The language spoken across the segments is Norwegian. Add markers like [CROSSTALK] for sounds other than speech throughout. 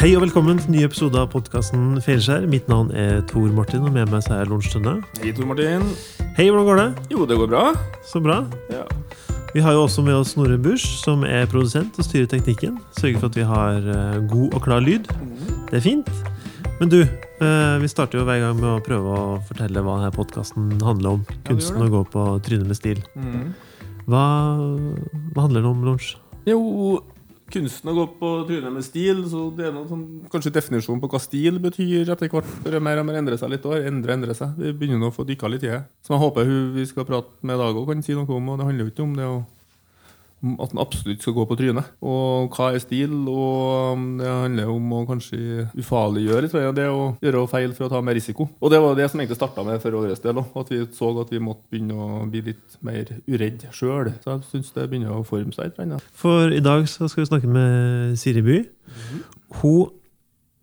Hei og velkommen til ny episode av podkasten Feilskjær. Mitt navn er Tor Martin, og med meg så er Lorentz Tønne. Hei, Tor Martin. Hei, hvordan går det? Jo, det går bra. Så bra. Ja. Vi har jo også med oss Snorre Busch, som er produsent og styrer teknikken. Sørger for at vi har eh, god og klar lyd. Det er fint. Men du, eh, vi starter jo hver gang med å prøve å fortelle hva denne podkasten handler om. Kunsten ja, å gå på trynet med stil. Mm. Hva, hva handler det om, Lorentz? Jo, kunsten å gå på trynet med stil, så det er noe sånn, kanskje definisjon på hva stil betyr etter hvert. Det mer og mer endrer seg litt år. Endre, endre seg. Vi begynner nå å få dykka litt i det. Som jeg håper hun vi skal prate med i dag òg, kan si noe om. Og det handler jo ikke om det å at den absolutt skal gå på trynet. Og hva er stil? Og um, det handler om å kanskje ufarliggjøre litt, det å gjøre feil for å ta mer risiko. Og det var det som egentlig starta med for vår del òg. At vi så at vi måtte begynne å bli litt mer uredd sjøl. Så jeg syns det begynner å forme seg litt. ja. For i dag så skal vi snakke med Siri By. Hun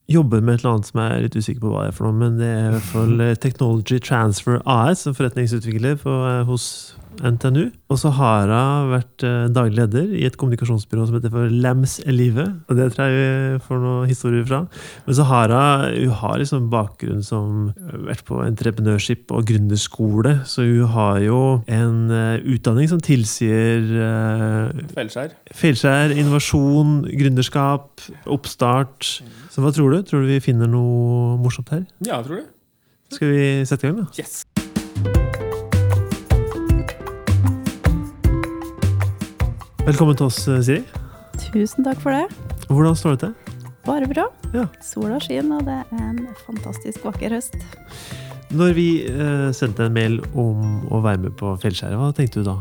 jobber med et eller annet som jeg er litt usikker på hva det er for noe, men det er i hvert fall Technology Transfer AS, som forretningsutvikler på, eh, hos NTNU. Og så har hun vært eh, daglig leder i et kommunikasjonsbyrå som heter for Lams Livet. Og det tror jeg vi får noen historier fra. Men så har hun, har liksom bakgrunn som eh, vært på entreprenørskip og gründerskole, så hun har jo en eh, utdanning som tilsier Feilskjær. Feilskjær, innovasjon, gründerskap, oppstart. Så hva tror du? Tror du vi finner noe morsomt her? Ja, jeg tror det. Skal vi sette i gang, da? Yes. Velkommen til oss, eh, Siri. Tusen takk for det. Hvordan står det til? Bare bra. Ja. Sola skinner, og det er en fantastisk vakker høst. Når vi eh, sendte en mail om å være med på Fjellskjæret, hva tenkte du da?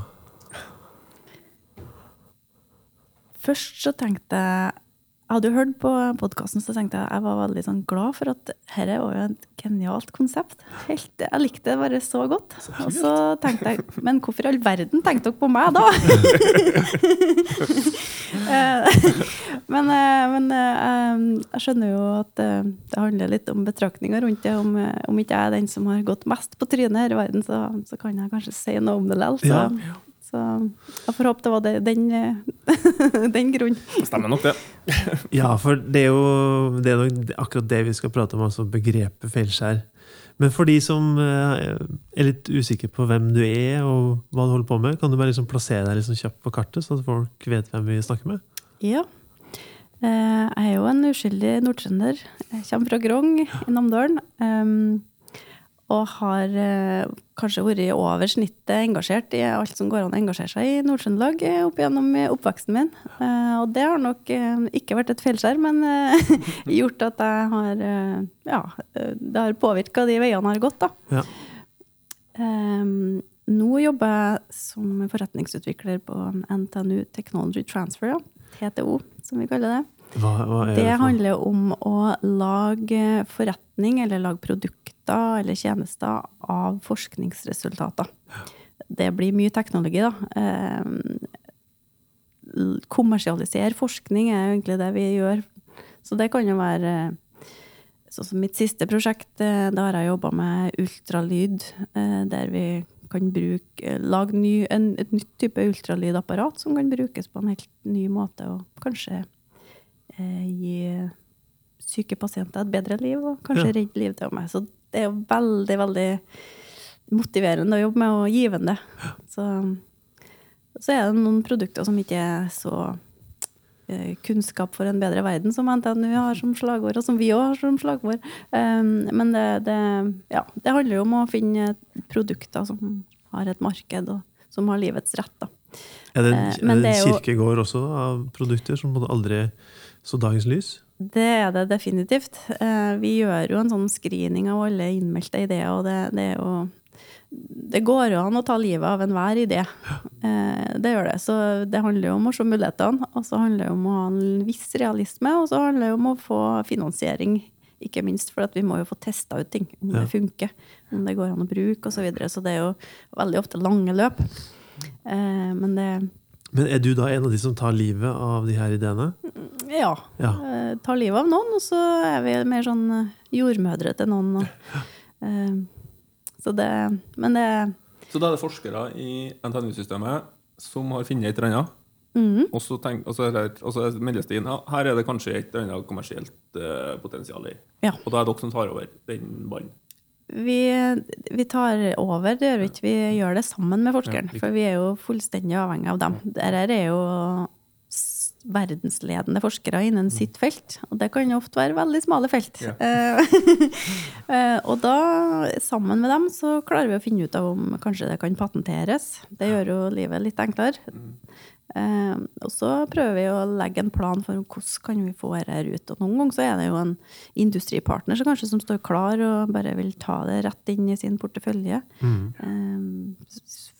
Først så tenkte jeg Jeg hadde jo hørt på podkasten, så tenkte jeg jeg var veldig sånn glad for at dette var jo et genialt konsept. Helt, jeg likte det bare så godt. Og så tenkte jeg Men hvorfor i all verden tenkte dere på meg, da? [LAUGHS] Eh, men eh, men eh, jeg skjønner jo at det handler litt om betraktninger rundt det. Om, om ikke jeg er den som har gått mest på trynet her i verden, så, så kan jeg kanskje si noe om det likevel. Så, jeg får håpe det var det, den, eh, [LAUGHS] den grunnen. Stemmer nok, det. [LAUGHS] Ja, for det er jo det er nok akkurat det vi skal prate om, altså begrepet feilskjær. Men for de som eh, er litt usikre på hvem du er og hva du holder på med, kan du bare liksom plassere deg liksom kjapt på kartet, så at folk vet hvem vi snakker med? Ja. Eh, Jeg er jo en uskyldig nordtrønder. Jeg kommer fra Grong i Namdalen. Og har eh, kanskje vært over snittet engasjert i alt som går an å engasjere seg i Nord-Trøndelag eh, opp gjennom oppveksten min. Eh, Og det har nok eh, ikke vært et feilskjær, men eh, [LAUGHS] gjort at jeg har eh, Ja, det har påvirka de veiene jeg har gått, da. Ja. Nå jobber jeg som forretningsutvikler på NTNU Technology Transfer, ja. TTO, som vi kaller det. Hva, hva Det noe? handler om å lage forretning eller lage produkter eller tjenester av forskningsresultater. Det blir mye teknologi, da. Kommersialisere forskning er jo egentlig det vi gjør. Så det kan jo være Sånn som mitt siste prosjekt, eh, da har jeg jobba med ultralyd, eh, der vi kan bruke, eh, lage ny, en, et nytt type ultralydapparat som kan brukes på en helt ny måte, og kanskje eh, gi syke pasienter et bedre liv, og kanskje Ja. redde liv til meg. Så det er jo veldig, veldig motiverende å jobbe med, og givende. Så, så er det noen produkter som ikke er så eh, kunnskap for en bedre verden, som NTNU har som slagord, og som vi òg har som slagord. Um, men det, det, ja, det handler jo om å finne produkter som har et marked, og som har livets rett. Da. Er det Eh, er det en kirkegård også av produkter som aldri så dagens lys? Det er det definitivt. Eh, vi gjør jo en sånn screening av alle innmeldte ideer, og det, det er jo det går jo an å ta livet av enhver idé. Eh, det gjør det. Så det handler jo om å se mulighetene, og så handler det om å ha en viss realisme, og så handler det om å få finansiering, ikke minst, for at vi må jo få testa ut ting, om det funker, om det går an å bruke osv. Så, videre. så det er jo veldig ofte lange løp. Eh, men det Men er du da en av de som tar livet av de her ideene? ja. Ja. eh, tar livet av noen, og så er vi mer sånn eh, jordmødre til noen. Og, [LAUGHS] eh, så det Men det Så da er det forskere i NTNU-systemet som har funnet et eller annet. Mm. Og så tenk, altså, her, altså, meldes det inn ja, her er det kanskje et eller annet kommersielt uh, potensial i. Ja. Og da er det dere som tar over den ballen. Vi, vi tar over, det gjør vi ikke. Vi gjør det sammen med forskeren. For vi er jo fullstendig avhengig av dem. Dette er jo verdensledende forskere innen sitt felt. Og det kan jo ofte være veldig smale felt. Ja. Eh, [LAUGHS] eh, og da, sammen med dem, så klarer vi å finne ut av om kanskje det kan patenteres. Det gjør jo livet litt enklere. Eh, og så prøver vi å legge en plan for hvordan kan vi få dette ut. Og noen ganger så er det jo en industripartner som kanskje som står klar og bare vil ta det rett inn i sin portefølje. Mm.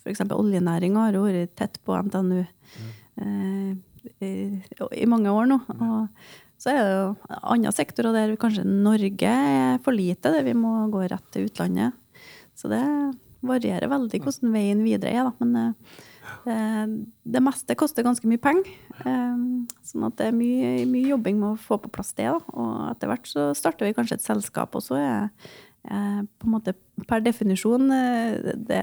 for eksempel oljenæringa har jo vært tett på NTNU eh, i, i mange år nå. Og så er det jo andre sektorer der kanskje Norge er for lite, der vi må gå rett til utlandet. Så det varierer veldig hvordan veien videre er. Da. Men Eh, Det meste koster ganske mye penger. eh, Sånn at det er mye, mye jobbing med å få på plass det. Og etter hvert så starter vi kanskje et selskap, og så er eh, på en måte per definisjon eh, det,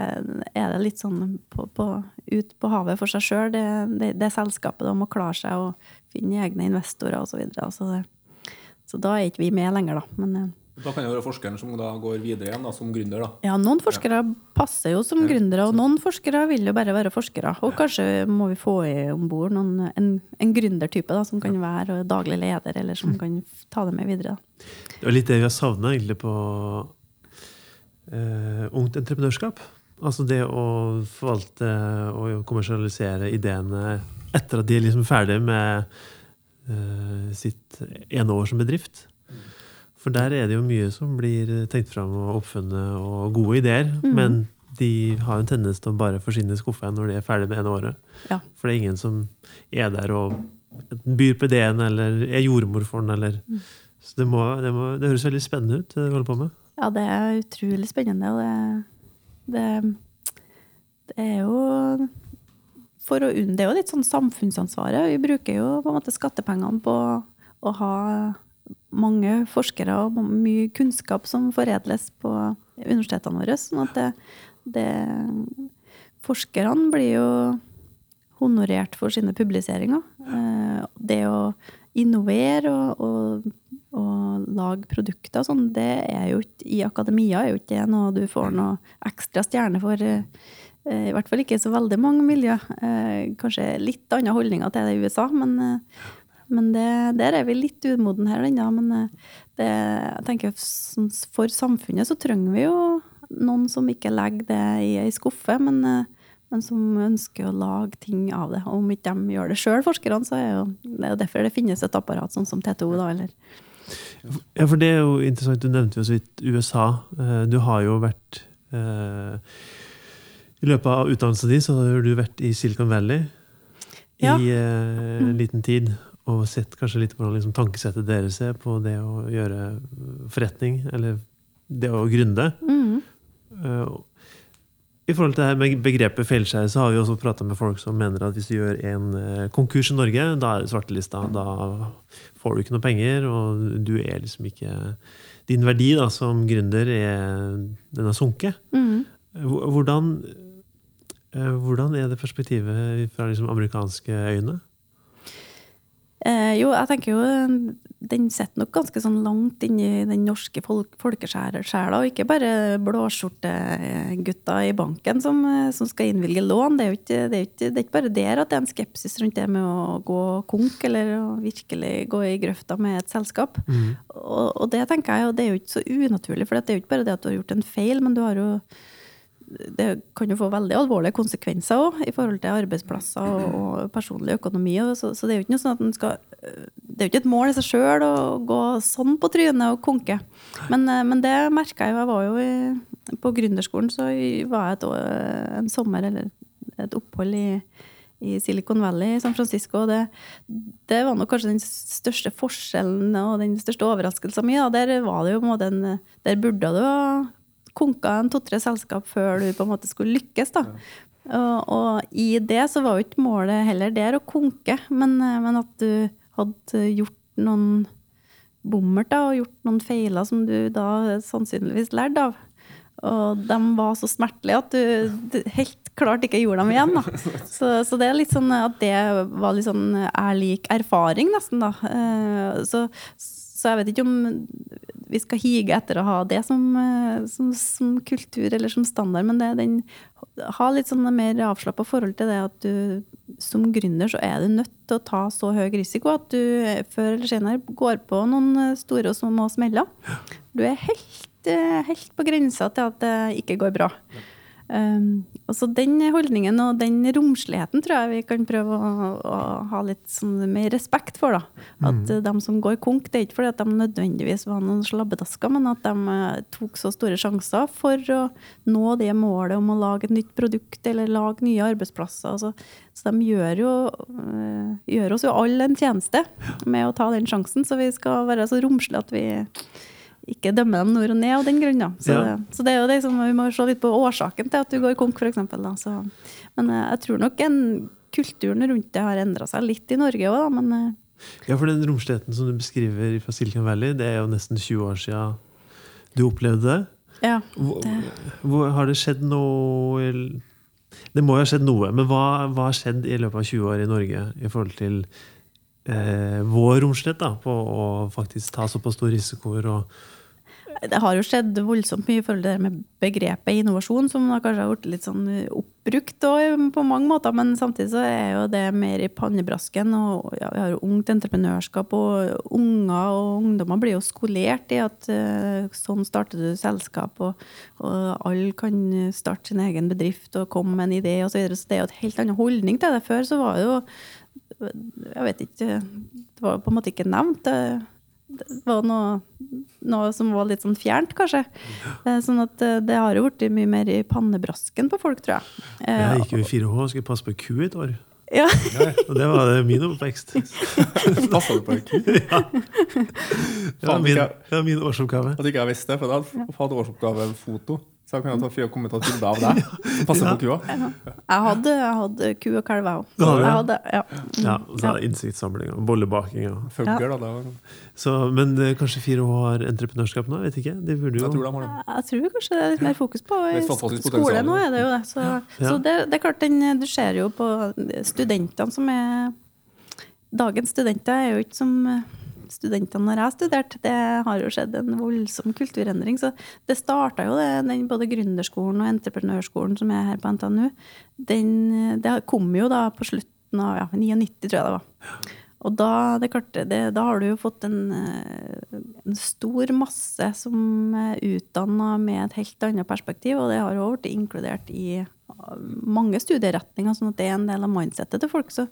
er det litt sånn på, på, ut på havet for seg sjøl. Det, det, det selskapet om å klare seg og finne egne investorer osv. Så, videre. så, det- så da er ikke vi med lenger, da. Men eh, Da kan det være forskeren som da går videre igjen da, som gründer. da. ja, noen forskere passer jo som gründere, og noen forskere vil jo bare være forskere. Og kanskje må vi få om bord en, en gründertype da, som kan være daglig leder, eller som kan ta det med videre. Da. Det var litt det vi har savna egentlig på eh, ungt entreprenørskap. Altså det å forvalte og kommersialisere ideene etter at de er liksom ferdige med eh, sitt ene år som bedrift. For der er det jo mye som blir tenkt fram og oppfunnet, og gode ideer. Men de har en tendens til å bare forsvinne i skuffa når de er ferdig med ene året. Ja. For det er ingen som er der og byr på ideen, eller er jordmor for den, eller Så det, må, det, må, det høres veldig spennende ut, det du holder på med. Ja, det er utrolig spennende, og det, det, det er jo for å unn, Det er jo litt sånn samfunnsansvaret. Vi bruker jo på en måte skattepengene på å ha mange forskere og mye kunnskap som foredles på universitetene våre. Sånn at det, det Forskerne blir jo honorert for sine publiseringer. Eh, Det å innovere og, og, og lage produkter sånn, det er jo ikke i akademia er jo ikke det noe du får noe ekstra stjerne for. eh, I hvert fall ikke så veldig mange miljø. Eh, Kanskje litt andre holdninger til det i USA, men, men det, der er vi litt umoden her ennå. Men eh, det, jeg tenker for samfunnet så trenger vi jo noen som ikke legger det i ei skuffe, men, eh, men som ønsker å lage ting av det. Og om ikke de gjør det sjøl, forskerne, så er jo, det er jo derfor det finnes et apparat sånn som TTO, da, eller Ja, for det er jo interessant. Du nevnte jo så vidt USA. Eh, Du har jo vært eh, I løpet av utdannelsen din så har du vært i Silicon Valley Ja. i eh, en liten tid. Og sett kanskje litt hvordan liksom, tankesettet deres er på det å gjøre forretning, eller det å gründe. Mm. Uh, I forhold til det her med begrepet feilskjær, så har vi også prata med folk som mener at hvis du gjør en uh, konkurs i Norge, da er det svartelista. Da får du ikke noe penger, og du er liksom ikke Din verdi da, som gründer, er, den har sunket. Mm. Hvordan, uh, hvordan er det perspektivet fra liksom amerikanske øyne? Eh, jo, jeg tenker jo eh, den sitter nok ganske sånn langt inni den norske folk, folkesjela, og ikke bare blåskjortegutta i banken som, eh, som skal innvilge lån. Det er jo ikke, det er ikke, det er ikke bare der at det er en skepsis rundt det med å gå konk, eller å virkelig gå i grøfta med et selskap. Og, og det tenker jeg og det er jo ikke så unaturlig, for det er jo ikke bare det at du har gjort en feil, men du har jo det kan jo få veldig alvorlige konsekvenser òg, i forhold til arbeidsplasser og, personlig økonomi. Så, så det er jo ikke noe sånn at skal Det er jo ikke et mål i seg sjøl å gå sånn på trynet og konke. Men, eh, men det merka jeg jo. Jeg var jo i, på gründerskolen, så var jeg et, en sommer eller et opphold i, i Silicon Valley i San Francisco. Det, det var nok kanskje den største forskjellen og den største overraskelsen min. da. Der var det jo på en måte Der burde du ha konka en to-tre selskap før du på en måte skulle lykkes. da. Og, og i det så var jo ikke målet heller der å konke, men, men at du hadde gjort noen bommert da, og gjort noen feiler som du da sannsynligvis lærte av. Og de var så smertelige at du, du helt klart ikke gjorde dem igjen. Da. [LAUGHS] Så, så, det er litt sånn at det var litt sånn er lik erfaring, nesten. da. Eh, så, så jeg vet ikke om vi skal hige etter å ha det som, eh, som, som kultur eller som standard, men det, den, ha litt sånn mer avslappa forhold til det at du som gründer så er du nødt til å ta så høy risiko at du før eller senere går på noen store og små smeller. Du er helt, eh, helt på grensa til at det ikke går bra. Um, og så Den holdningen og den romsligheten tror jeg vi kan prøve å, å ha litt sånn mer respekt for. da. At mm. de som går konk, det er ikke fordi at de nødvendigvis var noen slabbedasker, men at de uh, tok så store sjanser for å nå det målet om å lage et nytt produkt eller lage nye arbeidsplasser. Altså, så de gjør, jo, uh, gjør oss jo alle en tjeneste med å ta den sjansen, så vi skal være så romslige at vi ikke dømme dem nord og ned av den grunn. Så, ja. så, det er jo det som, vi må se litt på årsaken til at du går konk, f.eks. Men eh, jeg tror nok en, kulturen rundt det har endra seg litt i Norge òg, men eh, Ja, for den romsligheten som du beskriver fra Silicon Valley, det er jo nesten 20 år siden du opplevde det. Ja, det. Hvor, har det skjedd noe Det må jo ha skjedd noe, men hva, hva har skjedd i løpet av 20 år i Norge i forhold til eh, vår romslighet da, på å faktisk ta såpass store risikoer og det har jo skjedd voldsomt mye i forhold til det med begrepet innovasjon, som kanskje har blitt litt sånn oppbrukt på mange måter. Men samtidig så er jo det mer i pannebrasken. Og ja, vi har jo ungt entreprenørskap, og unger og ungdommer blir jo skolert i at uh, sånn starter du selskap, og, og alle kan starte sin egen bedrift og komme med en idé osv. Så, så det er jo et helt annen holdning til det. Før så var det jo Jeg vet ikke Det var på en måte ikke nevnt. det det var noe, noe, som var litt sånn fjernt, kanskje. Ja. sånn at eh, det har jo blitt mye mer i pannebrasken på folk, tror jeg. Jeg eh, gikk jo i 4H og skulle passe på ku et år. Ja. og det var min oppvekst. [LAUGHS] Passa du på en ku? Ja. Det var min, det var min årsoppgave. At ikke jeg visste det, for jeg hadde årsoppgave foto. Så jeg kunne ta kommet et bilde av deg som passer [LAUGHS] på kua. Jeg hadde, jeg hadde ku og kalv, jeg òg. Ja. ja. ja. så er insektsamling og bollebaking. Og. Fugl, da. Så, men eh, kanskje 4H har entreprenørskap nå? Vet ikke. De burde jo... Jeg tror, de har det. jeg tror kanskje det er litt mer fokus på i skole nå. er det jo det. Så, så det, det, er klart, den, du ser jo på studentene som er Dagens studenter er jo ikke som studentene når jeg studerte, det har jo skjedd en voldsom kulturendring. Så det starta jo det, den både gründerskolen og entreprenørskolen som er her på NTNU. Den, det kom jo da på slutten av ja, 99, tror jeg det var. Og da, det klart, det, da har du jo fått en, eh, en stor masse som er utdanna med et helt annet perspektiv, og det har jo blitt inkludert i mange studieretninger, sånn at det er en del av mindsettet til folk. Så,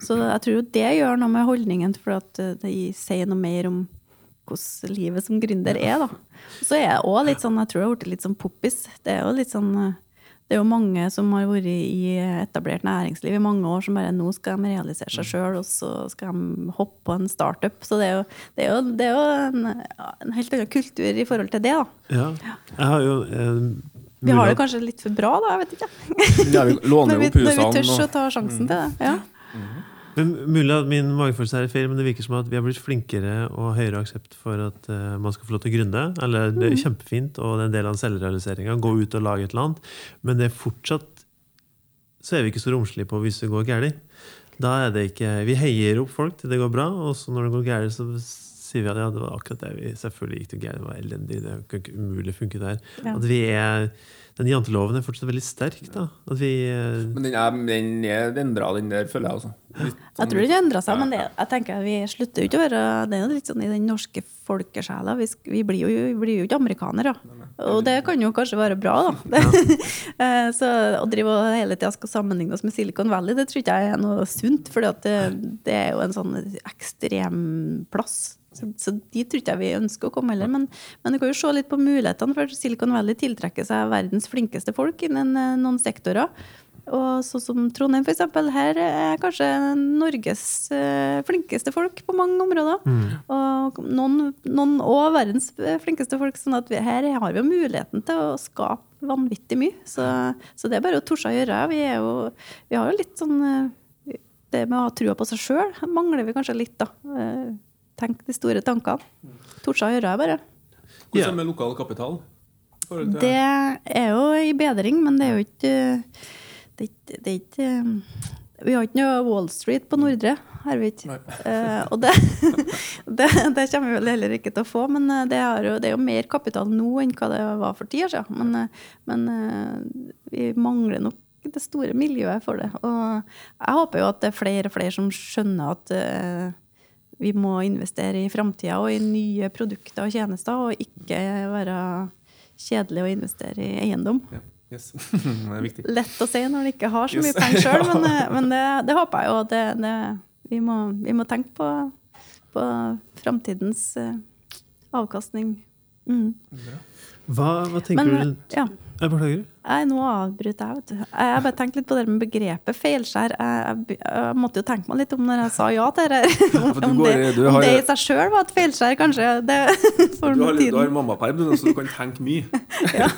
så jeg tror jo det gjør noe med holdningen, for at det sier noe mer om hvordan livet som gründer er. da. Så er det òg litt sånn, jeg tror det har blitt litt sånn poppis. Det er jo litt sånn det er jo mange som har vært i etablert næringsliv i mange år, som bare nå skal de realisere seg sjøl, og så skal de hoppe på en startup. Så det er jo, det er jo, det er jo en, en, helt annen kultur i forhold til det, da. Ja. Jeg har jo eh, vi har det kanskje litt for bra, da. Jeg vet ikke. Ja, vi [LAUGHS] låner jo pusene. Når vi tør å ta sjansen til det. Ja. Mm. Men Mulig at min magefølelse er feil, men det virker som at vi har blitt flinkere og høyere aksept for at uh, man skal få lov til å gründe. Eller det er mm. kjempefint, og det er en del av selvrealiseringa. Gå ut og lage et eller annet. Men det er fortsatt så er vi ikke så romslige på hvis det går galt. Da er det ikke, Vi heier opp folk til det går bra, og så når det går galt, så sier vi at ja, det var akkurat det vi selvfølgelig gikk til gærent. Det var elendig. Det kan ikke umulig funke der. Ja. At vi er den janteloven er fortsatt veldig sterk. da. Vi, eh, men den er, den er endra, den der, føler jeg altså. Litt, jeg tror det endra seg, men det, jeg tenker vi slutter jo ikke å være Det er jo litt sånn i den norske folkesjela. Vi, vi, blir jo, vi blir jo ikke amerikanere. Og det kan jo kanskje være bra, da. [LAUGHS] Eh, så å drive og hele tida skal sammenligne oss med Silicon Valley, det tror ikke jeg er noe sunt. For det, det er jo en sånn ekstrem plass så, så dit tror ikke jeg vi ønsker å komme heller. Men, men du kan jo se litt på mulighetene, for Silicon Valley tiltrekker seg verdens flinkeste folk innen eh, noen sektorer. Og sånn som Trondheim, f.eks. Her er kanskje Norges uh, flinkeste folk på mange områder. Mm. Og noen, noen og verdens flinkeste folk. sånn at vi, her har vi jo muligheten til å skape vanvittig mye. Så, så det er bare å torde å gjøre. Vi, jo, vi, har jo litt sånn Det med å ha trua på seg sjøl mangler vi kanskje litt, da. Uh, tenke de store tankene. Torde å gjøre det, bare. Hvordan er det med lokal kapital? Det er jo i bedring, men det er jo ikke det, er ikke- det er ikke eh, Vi har ikke noe Wall Street på Nordre, har vi ikke. Eh, og det, [LAUGHS] det, det kommer vi vel heller ikke til å få, men eh, det, er jo, det er jo mer kapital nå enn hva det var for ti år siden. Men, men uh, vi mangler nok det store miljøet for det. Og jeg håper jo at det er flere og flere som skjønner at eh, vi må investere i framtida og i nye produkter og tjenester, og ikke være kjedelig å investere i eiendom. Ja. Yes. [LAUGHS] det er viktig. Lett å si når du ikke har så mye Yes. penger sjøl, men, [LAUGHS] eh, men det, det håper jeg jo. Det, det, vi, må, vi må tenke på, på framtidens eh, avkastning. Mm. Hva, hva tenker Men du ja. Jeg beklager. Jeg, nå avbryter jeg, vet du. Jeg bare tenkte litt på det med begrepet feilskjær. Jeg, jeg, jeg måtte jo tenke meg litt om når jeg sa ja til det. [LAUGHS] Om, om, det, om det i seg sjøl var et feilskjær, kanskje. Det, [LAUGHS] for Du har, tiden. du har mammaperm, så du kan tenke mye. [LAUGHS] Ja,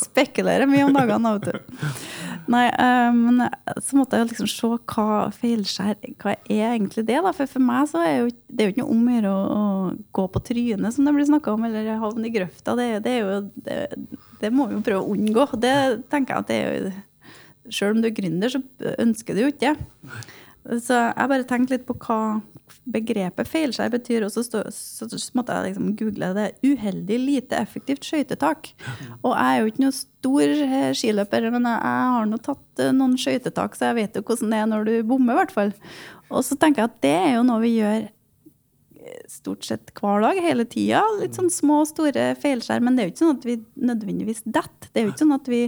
spekulerer mye om dagene, vet du. Nei, eh, men så måtte jeg jo liksom se hva feilskjær Hva er egentlig det, da? For for meg så er jo, det er jo ikke noe om å gjøre å gå på trynet, som det blir snakka om, eller havne i grøfta. Det, det er jo det, det må vi jo prøve å unngå. Det tenker jeg at det er jo Sjøl om du er gründer, så ønsker du jo ikke det. Så jeg bare tenkte litt på hva begrepet feilskjær betyr, og så, stå, så, måtte jeg liksom google det. Uheldig, lite effektivt skøytetak. Og jeg er jo ikke noen stor eh, skiløper, men jeg, har nå tatt eh, noen skøytetak, så jeg vet jo hvordan det er når du bommer, i hvert fall. Og så tenker jeg at det er jo noe vi gjør stort sett hver dag, hele tida. Litt sånn små, og store feilskjær. Men det er jo ikke sånn at vi nødvendigvis detter. Det er jo ikke sånn at vi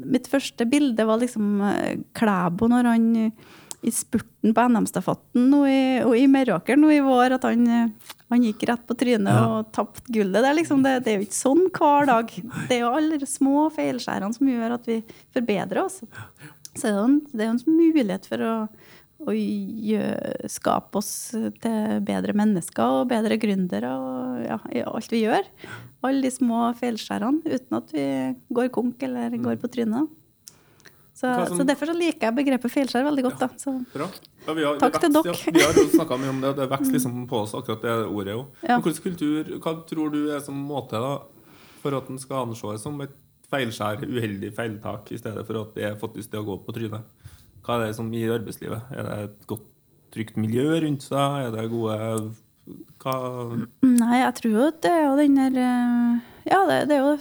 Mitt første bilde var liksom eh, Klæbo når han eh, i spurten på NM-stafetten og i, og i Meråker nå i vår, at han, eh, han gikk rett på trynet Ja. og tapte gullet. Det er, liksom, det, det er jo ikke sånn hver dag. Det er jo alle de små feilskjærene som gjør at vi forbedrer oss. Så det er jo en, det er en mulighet for å, gjø- skape oss til bedre mennesker og bedre gründere og ja, i alt vi gjør. Alle de små feilskjærene uten at vi går konk eller går på trynet. Så, som- så derfor så liker jeg begrepet feilskjær veldig godt. Da. Så. Ja, vi har, Takk vekst, til dere. Ja, vi har snakka mye om det, og det vokser liksom på oss, akkurat det ordet òg. Ja. Hvilken kultur hva tror du er som måte da, for at den skal anses som et feilskjær, uheldig feiltak, i stedet for at det er faktisk det å gå på trynet? Hva er det som i arbeidslivet? Er det et godt, trygt miljø rundt seg? Er det gode hva, Nei, jeg tror jo det er jo den der eh, Ja, det, det er jo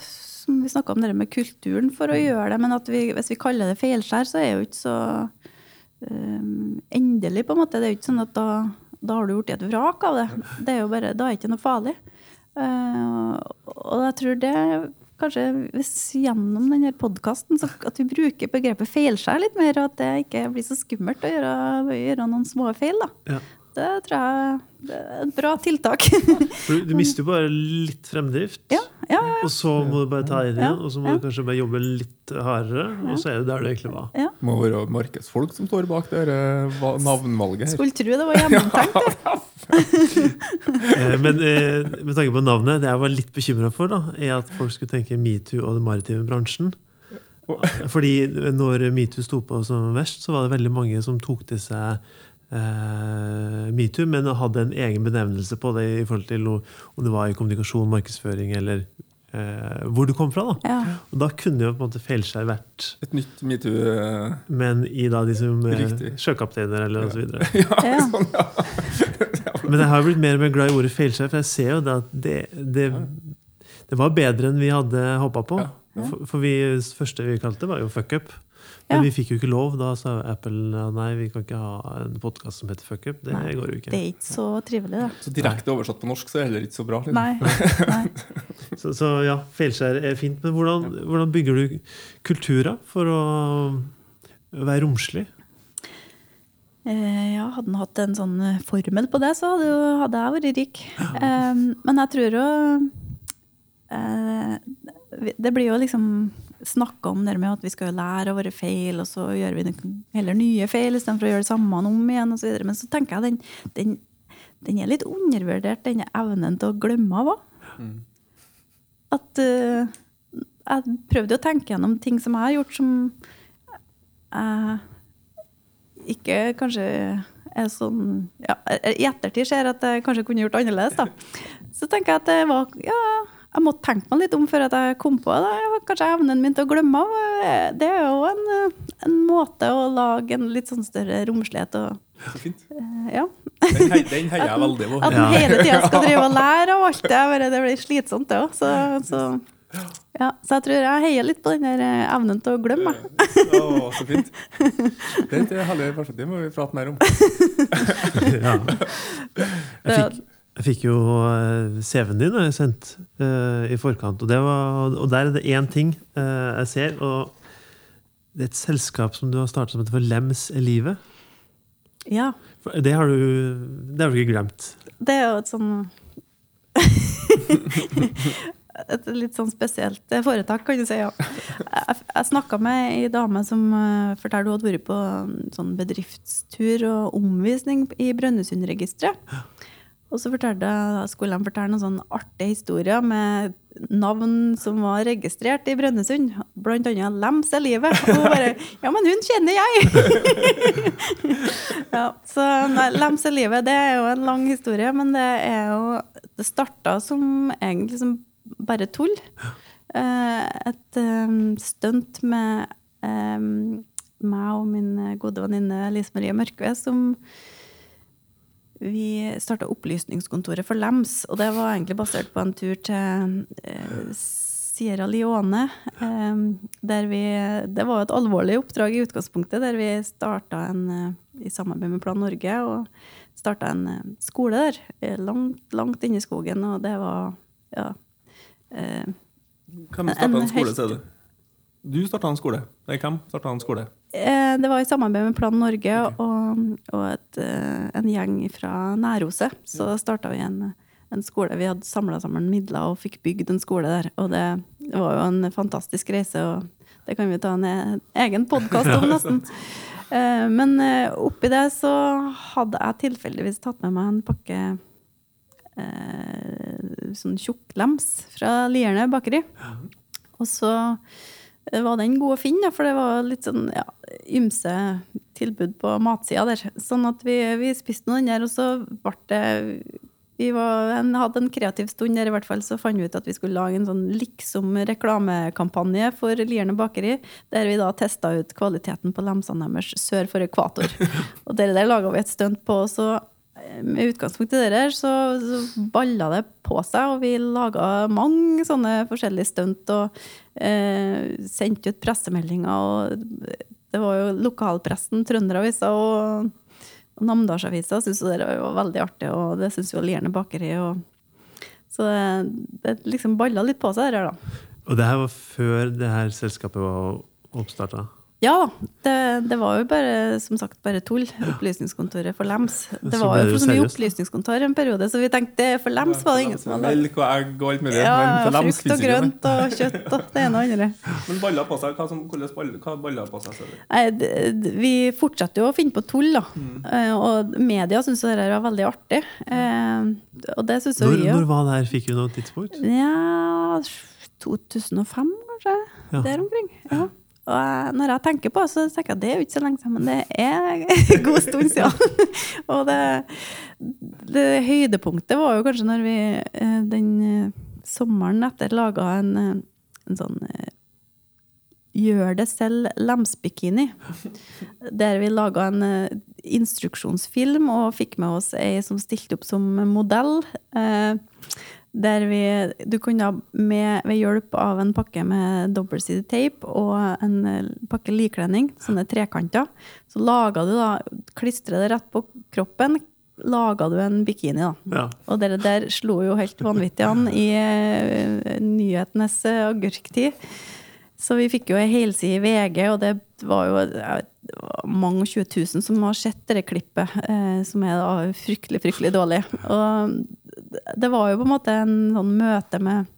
som vi snakka om det med kulturen for å gjøre det, men at vi, hvis vi kaller det feilskjær, så er det jo ikke så um, endelig, på en måte. Det er jo ikke sånn at da, da har du gjort et vrak av det. Det er jo bare, Da er det ikke noe farlig. Uh, og jeg tror det Kanskje hvis gjennom denne podkasten at vi bruker begrepet feilskjær litt mer, og at det ikke blir så skummelt å gjøre, gjøre noen små feil. da. Ja. Det tror jeg det er et bra tiltak. [LAUGHS] For du, du mister jo bare litt fremdrift. ja, ja, ja. Og så må du bare ta inn Ja, igjen, og så må ja. du kanskje bare jobbe litt hardere. Og så er det der du egentlig var. ja. må være markedsfolk som står bak det eh, va- navnvalget her. Skulle tro det var gjennomtenkt. det. [LAUGHS] [LAUGHS] Eh, Men eh, med tanke på navnet, det jeg var litt bekymra for, da, er at folk skulle tenke metoo og den maritime bransjen. Fordi når metoo sto på som verst, så var det veldig mange som tok til seg eh, metoo, men hadde en egen benevnelse på det i forhold til om det var i kommunikasjon, markedsføring eller eh, hvor du kom fra. da. Ja. Og da kunne jo på en måte feilskjær vært Et nytt metoo. eh, men i da de som eh, sjøkapteiner eller. Ja. [LAUGHS] [LAUGHS] sånn, ja. Men jeg har blitt mer og mer glad i ordet feilskjær, for jeg ser jo det at det, det, det var bedre enn vi hadde håpa på. Ja. For, for vi, det første vi kalte det, var jo fuck up. Men vi fikk jo ikke lov. Da sa Apple nei, vi kan ikke ha en podkast som heter fuck up. Det Nei, går jo ikke. Det er ikke så trivelig, da. Så direkte oversatt på norsk så er det heller ikke så bra. liksom. Nei. nei. [LAUGHS] Så, så ja, feilskjær er fint. Men hvordan, hvordan bygger du kulturer for å være romslig? Eh, ja, hadde han hatt en sånn eh, formel på det, så hadde, jo, hadde jeg vært rik. Eh, men jeg tror jo eh, Det blir jo liksom snakka om det med at vi skal lære av våre feil, og så gjør vi heller nye feil istedenfor å gjøre det samme om igjen, og så videre. Men så tenker jeg den, den, den er litt undervurdert, denne evnen til å glemme av òg. Mm. At uh, jeg prøvde å tenke gjennom ting som jeg har gjort som jeg ikke kanskje er sånn ja, I ettertid ser jeg at jeg kanskje kunne gjort annerledes. da. Så tenker jeg at det var Ja, jeg måtte tenke meg litt om før jeg kom på det. Kanskje evnen min til å glemme av. Det er jo en, en måte å lage en litt sånn større romslighet og Så fint. eh, Ja. Den, hei, den heier jeg veldig på. At en hele tida skal drive og lære av alt det. bare Det blir slitsomt, det òg. Så, så, ja. så jeg tror jeg heier litt på den der eh, evnen til å glemme. Å, så fint. Det er herlig perspektiv, må vi prate mer om. [LAUGHS] Ja. [LAUGHS] Jeg fikk, jeg fikk jo eh, CV-en din jeg sendt uh, i forkant, og, det var, og der er det én ting uh, jeg ser. og Det er et selskap som du har startet som heter for Lems i livet. Ja. Det har du, det har du ikke glemt. Det er jo et sånn [LAUGHS] Et litt sånn spesielt foretak, kan du si. ja. Jeg, jeg snakka med ei dame som uh, fortalte hun hadde vært på en sånn bedriftstur og omvisning i Brønnøysundregisteret. Og så skulle de fortelle noen sånn artige historier med navn som var registrert i Brønnøysund. Blant annet Lems er livet. Og bare [LAUGHS] Ja, men hun kjenner jeg! [LAUGHS] ja, så nei, Lems er livet, det er jo en lang historie, men det er jo Det starta som egentlig som bare tull. Eh, et um, stunt med um, meg og min gode venninne Lise Marie Mørkve som vi starta Opplysningskontoret for Lems, og det var egentlig basert på en tur til eh, Sierra Leone. Eh, der vi, det var et alvorlig oppdrag i utgangspunktet, der vi starta en eh, i samarbeid med Plan Norge og starta en skole der, langt, langt inne i skogen, og det var ja. Eh, Hvem starta en skole, sier du? Du starta en skole. Hvem starta en skole? Det var i samarbeid med Plan Norge og, og et, eh, en gjeng fra Næroset. Så starta vi en, en skole. Vi hadde samla sammen midler og fikk bygd en skole der. Og det, det var jo en fantastisk reise, og det kan vi ta en e- egen podkast om, [LAUGHS] nesten. Eh, Men eh, oppi det så hadde jeg tilfeldigvis tatt med meg en pakke sånn tjukklems fra Lierne bakeri. Og så var den god å finne, for det var litt sånn ja, ymse tilbud på matsida der. Sånn at vi, vi spiste noe den der, og så ble det vi var, en, hadde en kreativ stund der, i hvert fall, så fant vi ut at vi skulle lage en sånn liksom reklamekampanje for Lierne bakeri, der vi da testa ut kvaliteten på lemsene deres sør for ekvator. [LAUGHS] Og det der laga vi et stunt på. og så eh, med utgangspunkt i det der, så, så balla det på seg, og vi laga mange sånne forskjellige stunt. Og eh, sendte ut pressemeldinger, og det var jo lokalpressen, Trønderavisa og, og Namdalsavisa syntes det var veldig artig, og det syntes jo Lierne bakeri. Og, så det, det liksom balla litt på seg, det der, da. Og det her var før det her selskapet var oppstarta. Ja, det, det var jo bare, som sagt, bare tull. Opplysningskontoret for Lems. Det var jo for så mye opplysningskontor en periode, så vi tenkte for Lems var det ingen som hadde Melk og egg og alt mulig. Ja, lems frukt og grønt og kjøtt og det ene og andre. [LAUGHS] Men baller på seg, hva, som, hva baller på seg? Nei, Vi fortsetter jo å finne på tull, da. Eh, Og media syns jo det var veldig artig. Eh, Og det syns jo Når, òg. når var det her? Fikk du noe tidspunkt? Ja 2005, kanskje? Ja. Der omkring. Ja. Og når jeg tenker på det, så tenker jeg at det er jo ikke så lenge siden, men det er en [LAUGHS] god stund siden. [LAUGHS] og det, det høydepunktet var jo kanskje når vi eh, den eh, sommeren etter laga en, eh, en sånn Gjør det selv lemsbikini. Der vi laga en instruksjonsfilm og fikk med oss ei som stilte opp som modell. Der vi Du kunne med, ved hjelp av en pakke med dobbeltsidig teip og en eh, pakke likkledning, sånne trekanter, så laga du da Klistra det rett på kroppen. Laga du en bikini, da. Ja. Og det der slo jo helt vanvittig an i eh, nyhetenes eh, agurktid. Så vi fikk jo ei helside i VG, og det var jo vet, mange og 20 000 som har sett det klippet, eh, som er da fryktelig, fryktelig dårlig. Og det var jo på en måte en sånn møte med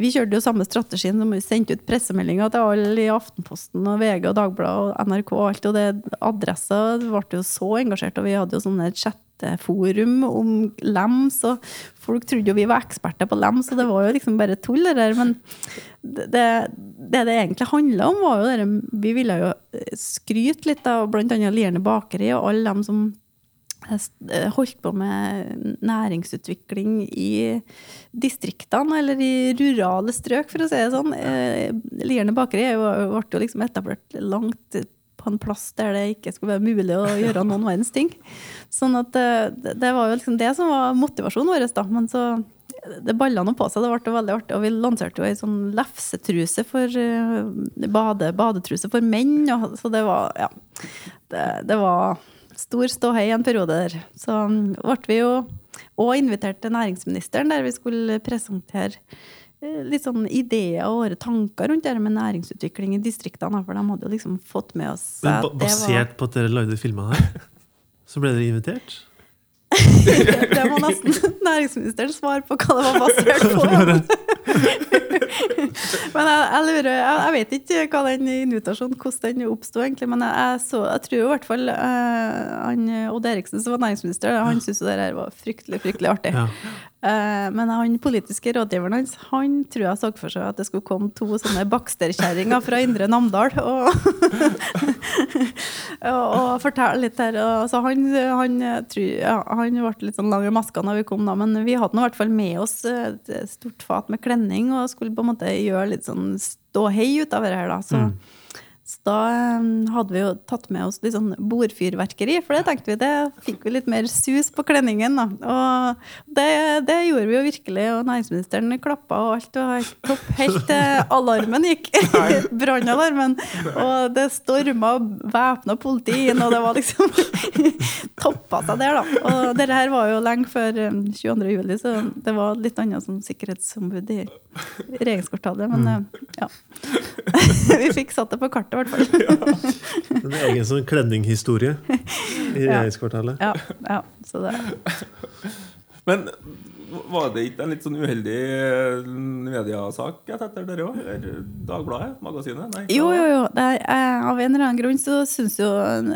Vi kjørte jo samme strategien som vi sendte ut pressemeldinger til alle i Aftenposten og VG og Dagbladet og NRK og alt, og det adressa ble jo så engasjert, og vi hadde jo sånne chatteforum om lems, og folk trodde jo vi var eksperter på lems, og det var jo liksom bare tull, det der. Men det det, det egentlig handla om, var jo det Vi ville jo skryte litt av annet Lierne bakeri og alle dem som jeg eh, holdt på med næringsutvikling i distriktene, eller i rurale strøk, for å si det sånn. Eh, Lierne bakeri er ble jo liksom etablert langt på en plass der det ikke skulle være mulig å [LAUGHS] gjøre noen verdens ting. Sånn at det, det var jo liksom det som var motivasjonen vår, da. Men så det balla nå på seg, det ble veldig artig. Og vi lanserte jo ei sånn lefsetruse for eh, bade, badetruse for menn. Så det var ja. Det, det var stor ståhei en periode der. Så ble vi jo òg invitert til næringsministeren, der vi skulle presentere eh, litt sånn ideer og våre tanker rundt det med næringsutvikling i distriktene. For de hadde jo liksom fått med oss Men at det var basert på at dere lagde filmer her, [LAUGHS] så ble dere invitert? [LAUGHS] Det må nesten [LAUGHS] næringsministeren svare på hva det var basert på. [LAUGHS] Men jeg, jeg lurer, jeg, jeg vet ikke hva den invitasjonen, hvordan den oppsto, egentlig. Men jeg, så, jeg tror i hvert fall uh, han, Odd Eriksen, som var næringsminister, han syntes det her var fryktelig, fryktelig artig. Ja. Eh, men han politiske rådgiveren hans, han tror jeg så for seg at det skulle komme to sånne baksterkjerringer fra Indre Namdal [LAUGHS] og, og, fortelle litt her. Så han, han, ja, han ble litt sånn lang i maska når vi kom, da, men vi hadde nå i hvert fall med oss et stort fat med klenning og skulle på en måte gjøre litt sånn ståhei ut av det her. da. Så, så da eh, hadde vi jo tatt med oss litt sånn bordfyrverkeri, for det tenkte vi, det fikk vi litt mer sus på klenningen. da. Og det, det gjorde vi jo virkelig, og næringsministeren klappa, og alt var helt topp. Helt til alarmen gikk. [LAUGHS] [LAUGHS] Brannalarmen. Og det storma væpna politi inn, og det var liksom [LAUGHS] Toppa seg der, da. Og dette her var jo lenge før eh, 22. juli, så det var litt annet som sikkerhetsombud i regjeringskvartalet, men eh, ja. Vi fikk satt det på kartet, i hvert fall. En egen sånn kledninghistorie i regjeringskvartalet. Ja, ja, så det Men var det ikke en litt sånn uheldig eh, mediasak etter dere òg? Eller Dagbladet? Magasinet? Nei, Jo, jo, jo. Er, eh, av en eller annen grunn så syns jo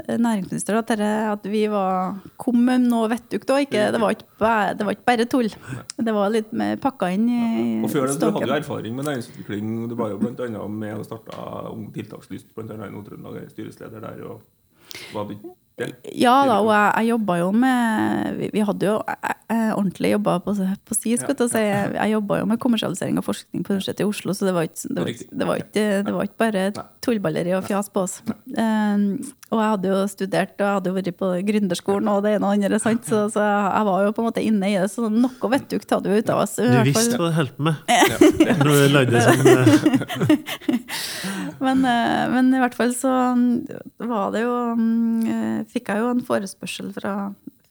næringsministeren at, at vi var, kom med noe vettugt òg. Det, var ikke bare- det var ikke bare tull. Det var litt mer pakka inn i Og før det, du hadde jo erfaring med næringsutvikling. Du var jo annet med og starta Ung Tiltakslyst, annet i Nord-Trøndelag, er styresleder der. og var det? Ja. Da, og jeg, jeg jobba jo med Vi, vi hadde jo jeg, jeg ordentlig jobba på, på si, skal til si. Jeg, jeg jobba jo med kommersialisering og forskning på Universitetet i Oslo, så det var ikke, det var, ikke- det var ikke, det var ikke bare tullballeri og fjas på oss. Um, og jeg hadde jo studert og jeg hadde jo vært på gründerskolen og det ene og det andre, sant? Så, så jeg var jo på en måte inne i det, så noe ikke tar du ut av oss. i Du visste hva du holdt på med når du lagde sånn eh, [LAUGHS] Men, eh, men i hvert fall så mm, var det jo eh, Fikk jeg jo en forespørsel fra,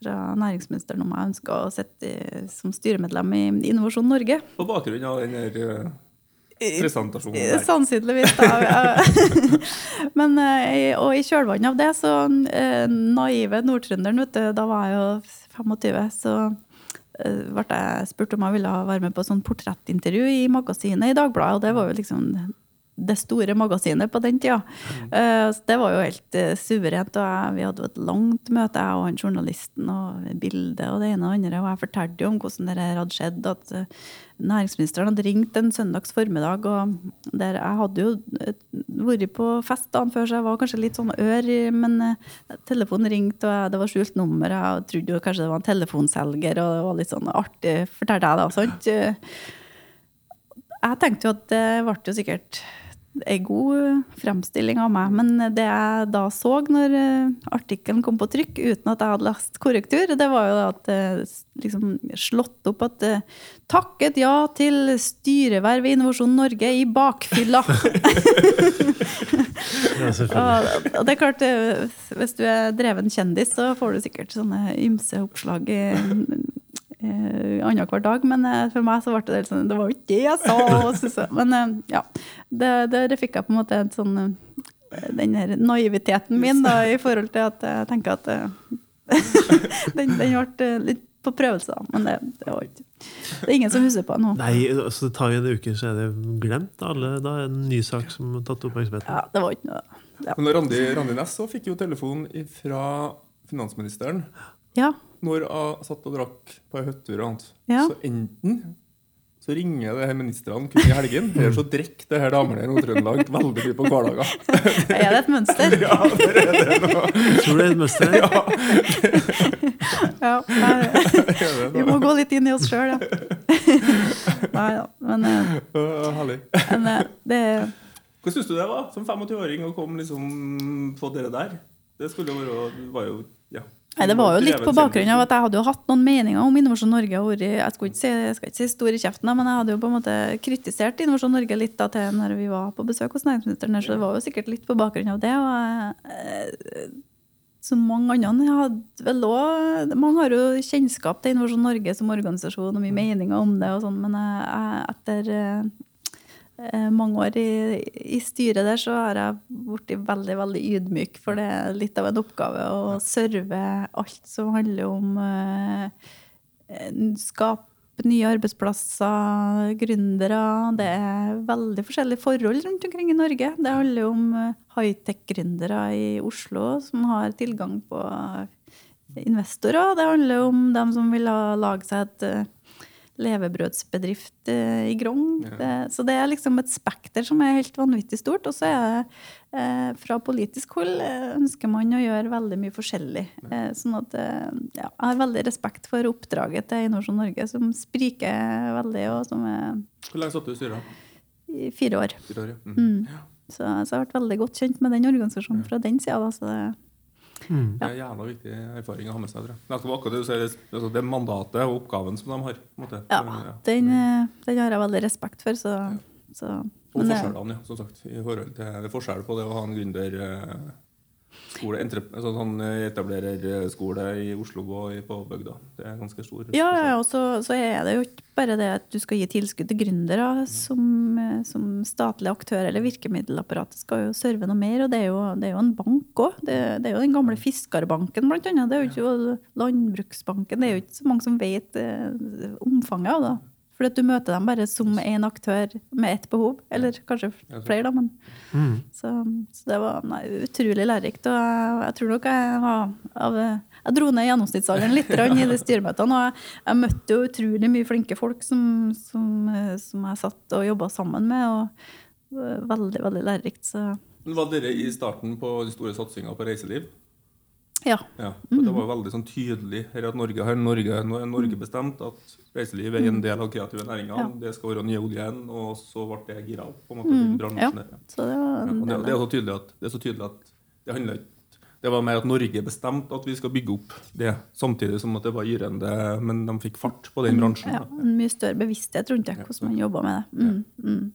fra næringsministeren om jeg ønska å sitte som styremedlem i Innovasjon Norge. På bakgrunn av den der eh, presentasjonen der. Sannsynligvis, da. [LAUGHS] Men, eh, og i kjølvannet av det, så eh, naive nordtrønderen, vet du, da var jeg jo 25, så ble jeg spurt om jeg ville være med på sånn portrettintervju i magasinet i Dagbladet, og det var jo liksom det store magasinet på den tida. Eh, så det var jo helt eh, suverent. og jeg, Vi hadde jo et langt møte, jeg og han journalisten, og bildet og det ene og andre. Og jeg fortalte jo om hvordan det hadde skjedd. At eh, næringsministeren hadde ringt en søndags formiddag. og der Jeg hadde jo vært på fest dagen før, så jeg var kanskje litt sånn ør. Men telefonen ringte, og det var skjult nummer. Jeg trodde jo kanskje det var en telefonselger, og det var litt sånn artig, fortalte jeg da. sant? Jeg tenkte jo at det ble jo sikkert en god fremstilling av meg, men det jeg da så når eh, artikkelen kom på trykk, uten at jeg hadde lest korrektur, det var jo at det liksom slått opp at eh, takket ja til styreverv i Innovasjon Norge i bakfylla. [LAUGHS] [LAUGHS] Ja. Og det er klart, eh, hvis du er dreven kjendis, så får du sikkert sånne ymse oppslag i eh, annenhver dag. Men eh, for meg så ble det sånn Det var jo ikke det jeg sa! [LAUGHS] Men eh, ja, det, det, det fikk jeg på en måte en sånn eh, Den her naiviteten min da, i forhold til at jeg tenker at eh, [LAUGHS] den, den ble eh, litt på prøvelse, da. Men det, det var ikke Det er ingen som husker på det nå. Nei, så det tar jo en uke, så er det glemt. Alle, da er det en ny sak som har tatt oppmerksomheten. Ja, det var ikke noe ja. Men Randi, Randi Næss så fikk jo telefon fra finansministeren ja. når jeg satt og drakk på ei hyttetur og annet. Ja. Så enten så ringer det her ministrene kun i helgen. [LAUGHS] eller så drikker det her damene i Nord-Trøndelag veldig mye på hverdager. [LAUGHS] Er det et mønster? Ja, der er det noe. Tror du det er et mønster? Ja, [LAUGHS] Ja. Nei, vi må gå litt inn i oss sjøl, ja. Nei da. Men, eh, Herlig. men eh, det syns du det var som 25-åring å komme liksom på dere der? Det skulle jo være var jo, ja. Nei, Det var jo litt på bakgrunn av at jeg hadde jo hatt noen meninger om Innovasjon Norge. Jeg, skal ikke si, jeg skal ikke si stor i kjeften, men jeg hadde jo på en måte kritisert Innovasjon Norge litt da til når vi var på besøk hos næringsministeren. Så det var jo sikkert litt på bakgrunn av det. og eh, Som mange andre hadde vel også, Mange har jo kjennskap til Innovasjon Norge som organisasjon og mye meninger om det, og sånn, men jeg, etter eh, mange år i, i styret der, så har jeg blitt veldig veldig ydmyk. For det er litt av en oppgave å serve alt som handler om eh, eh, skape nye arbeidsplasser, gründere. Det er veldig forskjellige forhold rundt omkring i Norge. Det handler om eh, high-tech-gründere i Oslo som har tilgang på investorer. Det handler om dem som vil ha, lage seg et eh, levebrødsbedrift eh, i Grong. Ja. Så det er liksom et spekter som er helt vanvittig stort. Og så er det eh, fra politisk hold eh, ønsker man å gjøre veldig mye forskjellig. Sånn at ja, jeg har veldig respekt for oppdraget til Innovasjon Norge, som spriker veldig, og som er Hvor lenge satt du i styret? i fire år. Fire år, ja. Mm. Mm. Så, så jeg har vært veldig godt kjent med den organisasjonen fra den sida. Så det, Mm. Det er jævla viktig erfaring å ha med seg. tror jeg. Det er akkurat det du sier, det- er mandatet og oppgaven som de har. på en måte. ja, den, eh, den har jeg veldig respekt for. Så, så, Og men det- forskjellene, ja, som sagt. I forhold til, det er forskjell på det å ha en gründer eh, skole, altså sånn eh, etablererskole i Oslo og på bygda. Det er ganske stor Ja, ja, og så, så er det jo ikke bare det at du skal gi tilskudd til gründere som, eh, som statlig aktør, eller virkemiddelapparatet skal jo serve noe mer, og det er jo, det er jo en bank òg. Det, det er jo den gamle Fiskarbanken, blant annet. Det er jo ikke Landbruksbanken. Det er jo ikke så mange som vet eh, omfanget av det. At du møter dem bare som én aktør med ett behov, eller kanskje flere, da. men Mm. så, så det var nei, utrolig lærerikt. Og jeg, jeg tror nok jeg var av, Jeg dro ned gjennomsnittsalderen litt i de styremøtene. Og jeg, jeg møtte jo utrolig mye flinke folk som, som, som jeg satt og jobba sammen med. Og det var veldig, veldig lærerikt. Så Men Var dere i starten på de store satsinga på reiseliv? Ja. Ja, for Det var veldig sånn tydelig her at Norge har Norge, Norge bestemt at reiseliv er en del av kreative næringer. Ja. Det skal være nye oljen, og så ble det gira opp. på en måte, mm. bransjen ja. Ja. Så det var Ja, og det, det, er så tydelig at, det er så tydelig at det handler ikke det var mer at Norge bestemte at vi skal bygge opp det, samtidig som at det var yrende, men de fikk fart på den bransjen. ja, en mye større bevissthet rundt det, hvordan man jobba med det. Mm, mm.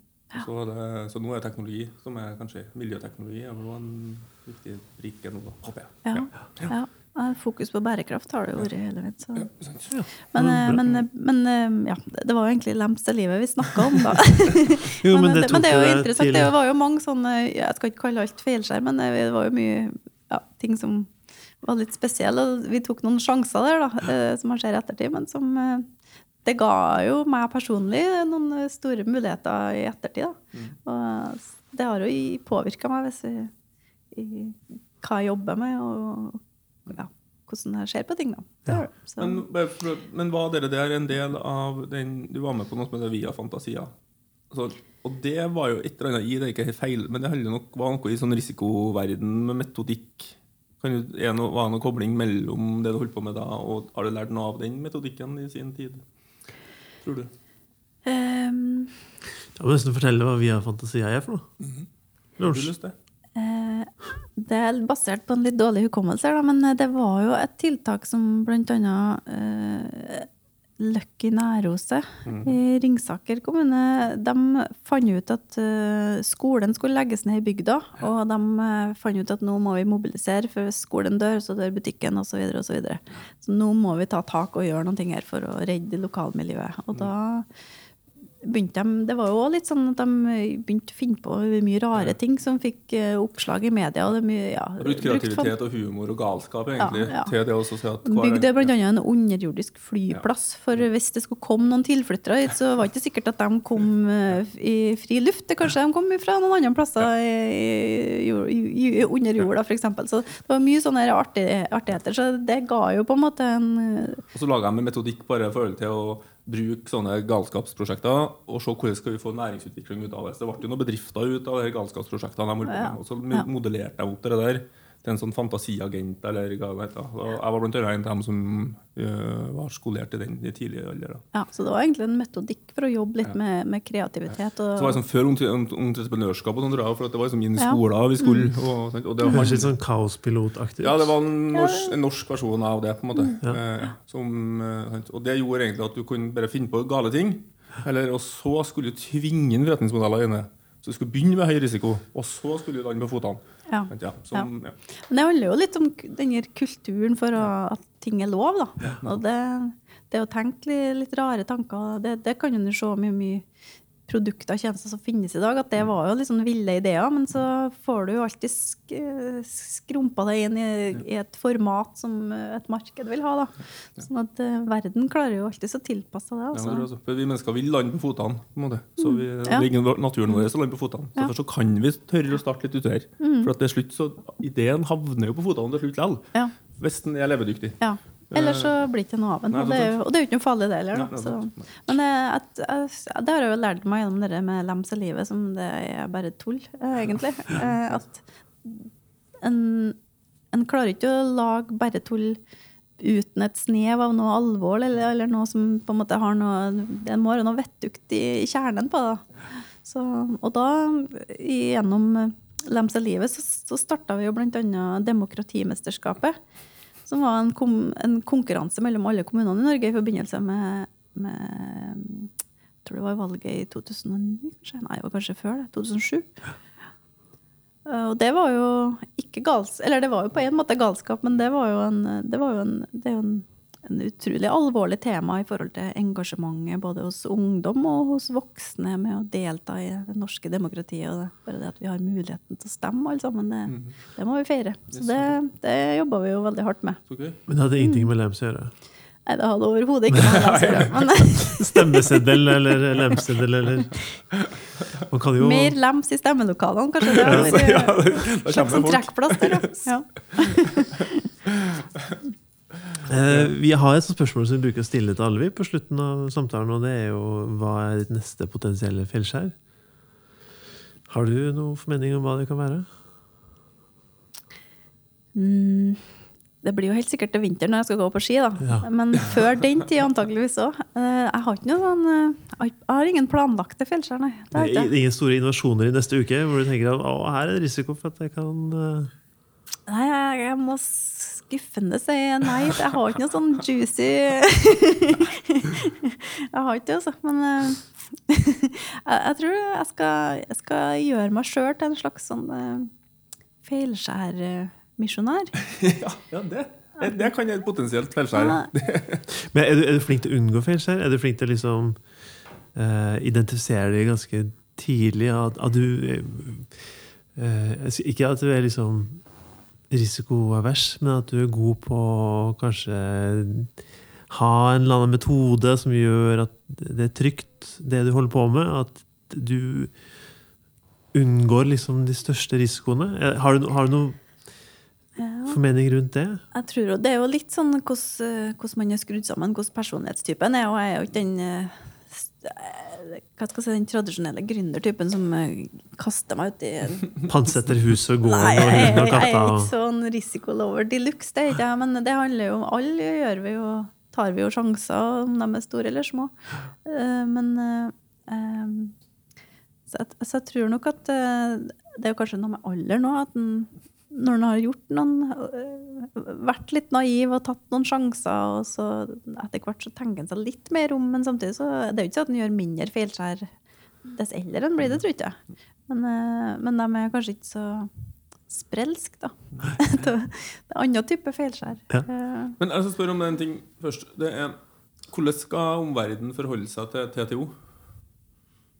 Så, det, så nå er teknologi, som er kanskje miljøteknologi, er vel en viktig brikke nå, håper jeg. Ja. ja. Ja, Fokus på bærekraft har det jo vært hele veien. Så. Ja. Men, eh, men, men eh, ja, det var jo egentlig lemste livet vi snakka om, da. [LAUGHS] Jo, men, [LAUGHS] men det det, men det er jo interessant. til- Det var jo mange sånne Jeg skal ikke kalle alt feilskjær, men det var jo mye ja, ting som var litt spesielle. Og vi tok noen sjanser der, da, eh, som man ser i ettertid, men som eh, Det ga jo meg personlig noen store muligheter i ettertid, da. Mm. Og det har jo påvirka meg hvis jeg, i hva jeg jobber med, og ja, hvordan jeg ser på ting, da. Ja. Men, men var dere der en del av den Du var med på noe som heter Via Fantasia. Altså, og det var jo et eller annet i det, ikke helt feil, men det nok, var noe i sånn risikoverden med metodikk. Kan du, er noe, var det noe kobling mellom det du holdt på med da, og har du lært noe av den metodikken i sin tid? Tror du? Um, Da må du nesten fortelle hva Via Fantasia er for noe. Har Lars? du lyst til? Eh, Det er basert på en litt dårlig hukommelse, da, men det var jo et tiltak som blant annet eh, Lucky Nærose i Ringsaker kommune de fant ut at eh, skolen skulle legges ned i bygda. Og de eh, fant ut at nå må vi mobilisere, for hvis skolen dør, så dør butikken osv. Så, videre, og så, videre. så nå må vi ta tak og gjøre noe her for å redde lokalmiljøet. Og da begynte de, det var jo også litt sånn at de begynte å finne på mye rare ting som fikk eh, oppslag i media. Og mye, ja, Brukt kreativitet og humor og galskap egentlig Ja, ja. til det å si at Bygde bl.a. en underjordisk flyplass. For hvis det skulle komme noen tilflyttere hit, så var det ikke sikkert at de kom eh, [LAUGHS] i fri luft. Det Kanskje de kom fra noen andre plasser i, i, i, i, under jorda, f.eks. Så det var mye sånne artig, artigheter. Så det ga jo på en måte en eh, Og så laga de en metodikk bare i forhold til å bruke sånne galskapsprosjekter og se hvordan skal vi få næringsutvikling ut av det. Så det ble jo noen bedrifter ut av de galskapsprosjektene. de Ja. med, Og så modellerte jeg opp det der til en sånn fantasiagent. eller hva det heter. Og Jeg var blant annet en av dem som uh, var skolert i den i tidlig alder. da. Ja, så det var egentlig en metodikk for å jobbe litt Ja. med, med kreativitet. Og, Så var det sånn Før entre- entreprenørskap og sånn, for at det var liksom inn i Ja. skolen vi skulle. Og, og det var, Kanskje litt sånn kaospilotaktig. ja, det var en norsk, en norsk versjon av det. på en måte. Ja. Eh, som, eh, og det gjorde egentlig at du kunne bare finne på gale ting. Eller, og så skulle du tvinge inn forretningsmodeller inne. Så du skulle begynne med høy risiko, og så skulle du lande på fotene. Ja. Ja, som, ja. Men det handler jo litt om denne kulturen for å, at ting er lov, da. Og det, det å tenke litt, litt rare tanker, det, det kan jo se mye, mye produkter og tjenester som finnes i dag, at det var jo sånn ville ideer, men så får du jo alltid sk skrumpa det inn i, i et format som et marked vil ha, da. Sånn at uh, verden klarer jo alltid å tilpasse det. Ja, det Altså. jeg også. For vi mennesker vil lande på fotene. på en måte. Så vi, Mm. ja. Det ligger naturen vår å lande på fotene. Så Ja. Derfor så kan vi tørre å starte litt ute her. Mm. For at til slutt så Ideen havner jo på fotene til slutt likevel. Ja, Hvis den er levedyktig. ja. Ellers så blir det ikke noe av den. Og det er jo, ikke noe farlig, det heller. Men at, at, det har jeg jo lært meg gjennom det med lems og livet, som det er bare tull, eh, egentlig. [LAUGHS] Eh, At en, en klarer ikke å lage bare tull uten et snev av noe alvor, eller, eller noe som på en måte har noe Det må være noe vettugt i, i kjernen på det. Så, og da, gjennom Lems og livet, så, så starta vi jo annet Demokratimesterskapet. Som var en, kom, en konkurranse mellom alle kommunene i Norge i forbindelse med, med Jeg tror det var valget i 2009, kanskje? Nei, det var kanskje før det. 2007. Eh, Og det var jo ikke gals... Eller det var jo på en måte galskap, men det var jo en, det var jo en, det er jo en, en utrolig alvorlig tema i forhold til engasjementet både hos ungdom og hos voksne med å delta i det norske demokratiet. Og det, bare det at vi har muligheten til å stemme, alle sammen, det, Mhm. det må vi feire. Så det, det jobber vi jo veldig hardt med. Okay. Men det hadde ingenting med lems å gjøre. Nei, det hadde overhodet [LAUGHS] ikke noe med det å gjøre. [LAUGHS] Stemmeseddel eller lemseddel eller Man kan jo mer lems i stemmelokalene, kanskje. [LAUGHS] Det hadde vært Ja, sånn trekkplass der, ja. Eh, vi har et sånt spørsmål som vi bruker å stille til alle vi på slutten av samtalen, og det er jo hva er ditt neste potensielle fjellskjær? Har du noen formening om hva det kan være? Mm, det blir jo helt sikkert til vinteren når jeg skal gå på ski, da. Ja. Men [LAUGHS] før den tid antakeligvis òg. Jeg har ikke noe sånn eh, Jeg har ingen planlagte fjellskjær, nei. Det Det er ikke. ingen store innovasjoner i neste uke hvor du tenker at å, her er det risiko for at jeg kan eh, Nei, jeg, jeg må skuffende si nei. Jeg har ikke noe sånn juicy [LAUGHS] Jeg har ikke det, altså. Men eh, [LAUGHS] jeg, jeg tror jeg skal, jeg skal gjøre meg sjøl til en slags sånn uh, feilskjærmisjonær. [LAUGHS] Ja, ja det, det, det kan jeg potensielt feilskjære. Men er du, er du flink til å unngå feilskjær? Er du flink til å liksom uh, identifisere det ganske tidlig? At, at du eh, eh, jeg sier Ikke at du er liksom risikoavers, men at du er god på å kanskje ha en eller annen metode som gjør at det er trygt, det du holder på med. At du unngår liksom de største risikoene. Eh, Har du, har du noen Ja. formening rundt det? Jeg tror Det er jo litt sånn hvordan, hvordan man er skrudd sammen, hvordan personlighetstypen er. Og jeg er jo ikke den eh, eh, hva skal jeg si, den tradisjonelle gründertypen som eh, kaster meg ut i Pantsetter huset og gården Nei, og hunden og jeg, jeg er ikke sånn risikolover de luxe, det er ikke jeg. Men det handler jo om alle gjør vi jo tar vi jo sjanser, om de er store eller små. Eh, Men eh, så, jeg, så jeg tror nok at det er jo kanskje noe med alder nå. at en, når en har gjort noen eh, Vært litt naiv og tatt noen sjanser, og så etter hvert så tenker en seg litt mer om, men samtidig så det er jo ikke sånn at en gjør mindre feilskjær dess eldre en blir, det tror ikke jeg. Men, eh, men de er kanskje ikke så sprelsk, da. [LAUGHS] det er en annen type feilskjær. Ja. Eh, Men jeg skal spørre om en ting først. Det er, hvordan skal omverdenen forholde seg til TTO?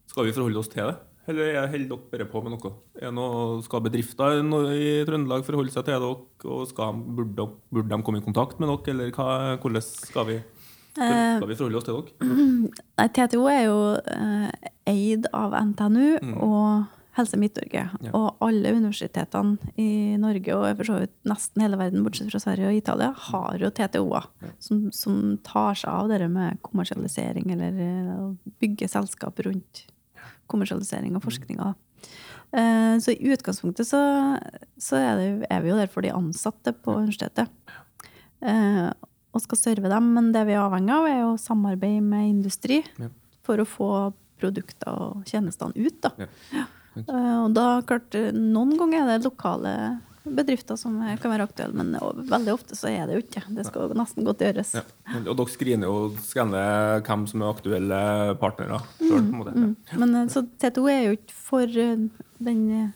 Skal vi forholde oss til det? Eller jeg holder dere bare på med noe? Er noe skal bedrifter i Trøndelag forholde seg til dere? Og skal, burde, burde de komme i kontakt med dere? Eller hva, hvordan skal vi, Eh, skal vi forholde oss til dere? [CLEARS THROAT] Nei, TTO er jo eh, eid av NTNU Mm. og Helse Midt-Norge. Ja. Og alle universitetene i Norge og for så vidt nesten hele verden, bortsett fra Sverige og Italia, har jo TTO-er som, som tar seg av det med kommersialisering, eller eh, å bygge selskap rundt kommersialisering av og forskninga. Uh, Så i utgangspunktet så, så er, det, er vi jo der for de ansatte på universitetet. Uh, Og skal serve dem, men det vi er avhengig av, er jo samarbeid med industri Ja. for å få produkter og tjenestene ut. Da. Ja. Uh, Og da, klart, eh, noen ganger er det lokale bedrifter som kan være aktuelle, men veldig ofte så er det jo ikke det. Skal nesten godt gjøres. Ja. Og dere screener jo skanner hvem som er aktuelle partnere Selv, måte. Mm. Men så T2 er jo ikke for eh, den, eh,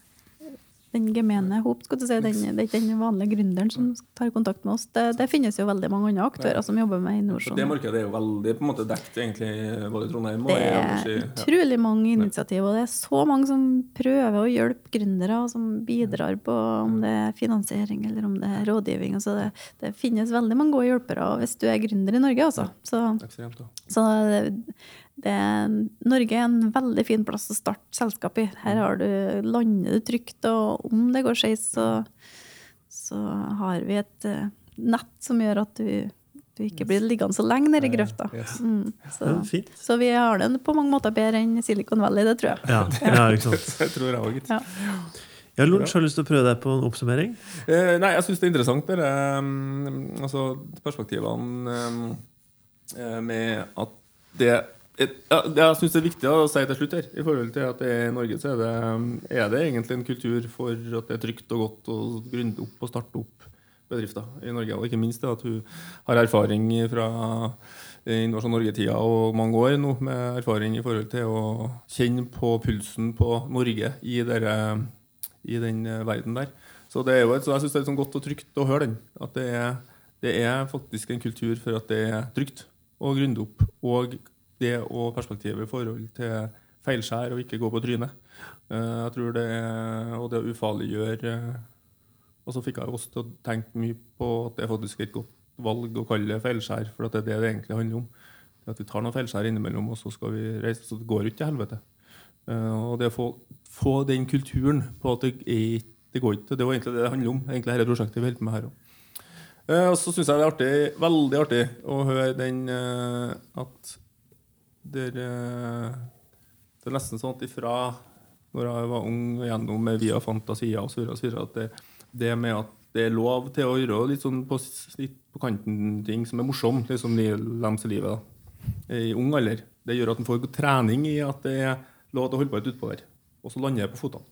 den gemene hop, skal du si. Den, det er ikke den vanlige gründeren som tar kontakt med oss. Det, det finnes jo veldig mange andre aktører som jobber med innovasjon. det markedet er jo veldig på en måte dekt, egentlig, både i Trondheim og Det er ellers i ja. utrolig mange initiativ, og det er så mange som prøver å hjelpe gründere, og som bidrar på om det er finansiering eller om det er rådgivning. Altså det, det finnes veldig mange gode hjelpere hvis du er gründer i Norge. Altså. Så, så det, det, Norge er en veldig fin plass å starte selskap i. Her har du, landet trygt, og om det går skeis, så, så har vi et eh, nett som gjør at du, du ikke blir liggende så lenge nede i grøfta. Mm, så. Så vi har det på mange måter bedre enn Silicon Valley, det tror jeg. Ja, [LAUGHS] ja, ikke sant. Det tror jeg òg. Ja. Ja, Lunch, har du lyst til å prøve deg på en oppsummering? Eh, nei, jeg syns det er interessant, det um, altså perspektivene um, eh, med at det det jeg syns er viktig å si til slutt her, i forhold til at det i Norge, så er det, er det egentlig en kultur for at det er trygt og godt å grunde opp og starte opp bedrifter i Norge. Og ikke minst det at hun har erfaring fra Innovasjon Norge-tida og mange år nå med erfaring i forhold til å kjenne på pulsen på Norge i, dere, i den verden der. Så det er jo så jeg synes det er sånn godt og trygt å høre den. At det er, det er faktisk en kultur for at det er trygt å grunde opp. Og det og perspektivet i forhold til feilskjær og ikke gå på trynet. Eh, Jeg tror det Og det å ufarliggjøre eh, Og så fikk jeg oss til å tenke mye på at det er faktisk et godt valg å kalle det feilskjær, for det er det det egentlig handler om. At vi tar noen feilskjær innimellom, og så skal vi reise. Så det går ikke til helvete. Eh, Og det å få, få den kulturen på at det, er, det går ikke Det var egentlig det det handler om. egentlig dette prosjektet vi holder på med her også. Og så syns jeg det er artig, veldig artig å høre den at der, eh, Det er nesten sånn at ifra når jeg var ung og gjennom via fantasier og så videre, at det, det med at det er lov til å gjøre litt sånn på, litt på kanten ting som er morsomt, liksom li- lems i livet, da. i ung alder. Det gjør at en får god trening i at det er lov til å holde på litt utpå der. Og så lander jeg på fotene.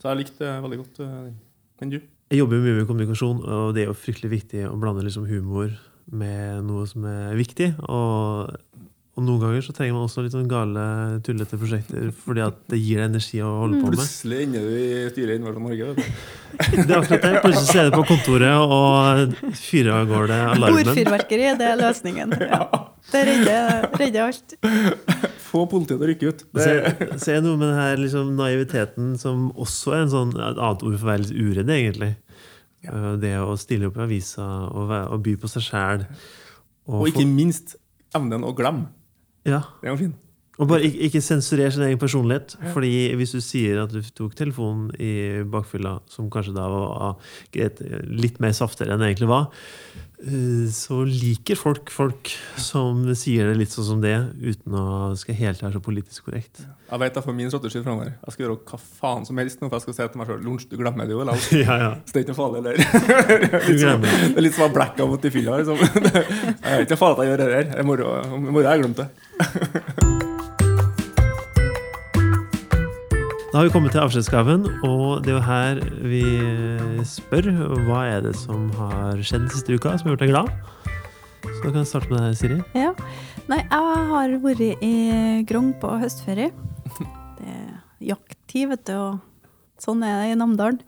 Så jeg likte det veldig godt. eh, du? Jeg jobber jo mye med kommunikasjon, og det er jo fryktelig viktig å blande liksom humor med noe som er viktig. Og, og noen ganger så trenger man også litt sånn gale, tullete prosjekter fordi at det gir deg energi å holde på med. Plutselig ender du i styret i Innovasjon Norge. Det er akkurat det. Plutselig så er du på kontoret og fyrer av gårde alarmen. Bordfyrverkeri, det er løsningen. Ja. Det redder, redder alt. Få politiet til å rykke ut. Så, Det, så er noe med denne liksom, naiviteten som også er en sånn, et annet ord for å være litt uredd, egentlig. Ja. Det å stille opp i avisa og, og by på seg sjæl. og ikke minst evnen å glemme. Ja, Det er jo fin. Og bare ikke, ikke sensurer sin egen personlighet. Fordi hvis du sier at du tok telefonen i bakfylla, som kanskje da var litt mer saftigere enn det egentlig var, så liker folk folk som sier det litt sånn som det, uten å skal helt være så politisk korrekt. Jeg vet derfor min strategi framover. Jeg skal gjøre hva faen som helst nå, for jeg skal si til meg sjøl Lunsj, du glemmer det jo eller? [LAUGHS] Ja, ja. Så det er ikke noe farlig eller? [LAUGHS] Det. Det er litt som å ha blackout i fylla. Liksom. [LAUGHS] Jeg er ikke farlig at jeg gjør det her. I morgen har jeg glemt det. Da har vi kommet til avskjedsgaven, og det er jo her vi spør hva er det som har skjedd siste uka som har gjort deg glad. Så da kan jeg starte med deg, Siri. Ja. Nei, jeg har vært i Grong på høstferie. Det er jakttid, vet du, og sånn er det i Namdalen.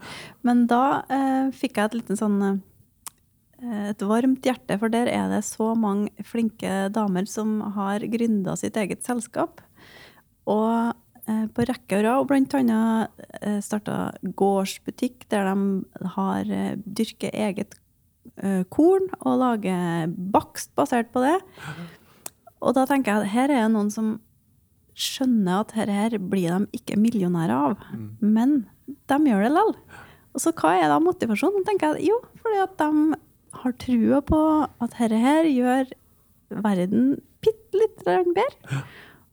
Men da eh, fikk jeg et liten sånn eh, et varmt hjerte, for der er det så mange flinke damer som har gründa sitt eget selskap. Og på rekke og rad, og annet eh, starta gårdsbutikk der de har eh, dyrker eget eh, korn og lager bakst basert på det. Og da tenker jeg at her er noen som skjønner at her, her blir de ikke millionærer av, Mm. men de gjør det likevel. Og så hva er da motivasjonen? tenker jeg, Jo, fordi at de har trua på at dette her gjør verden bitte litt bedre.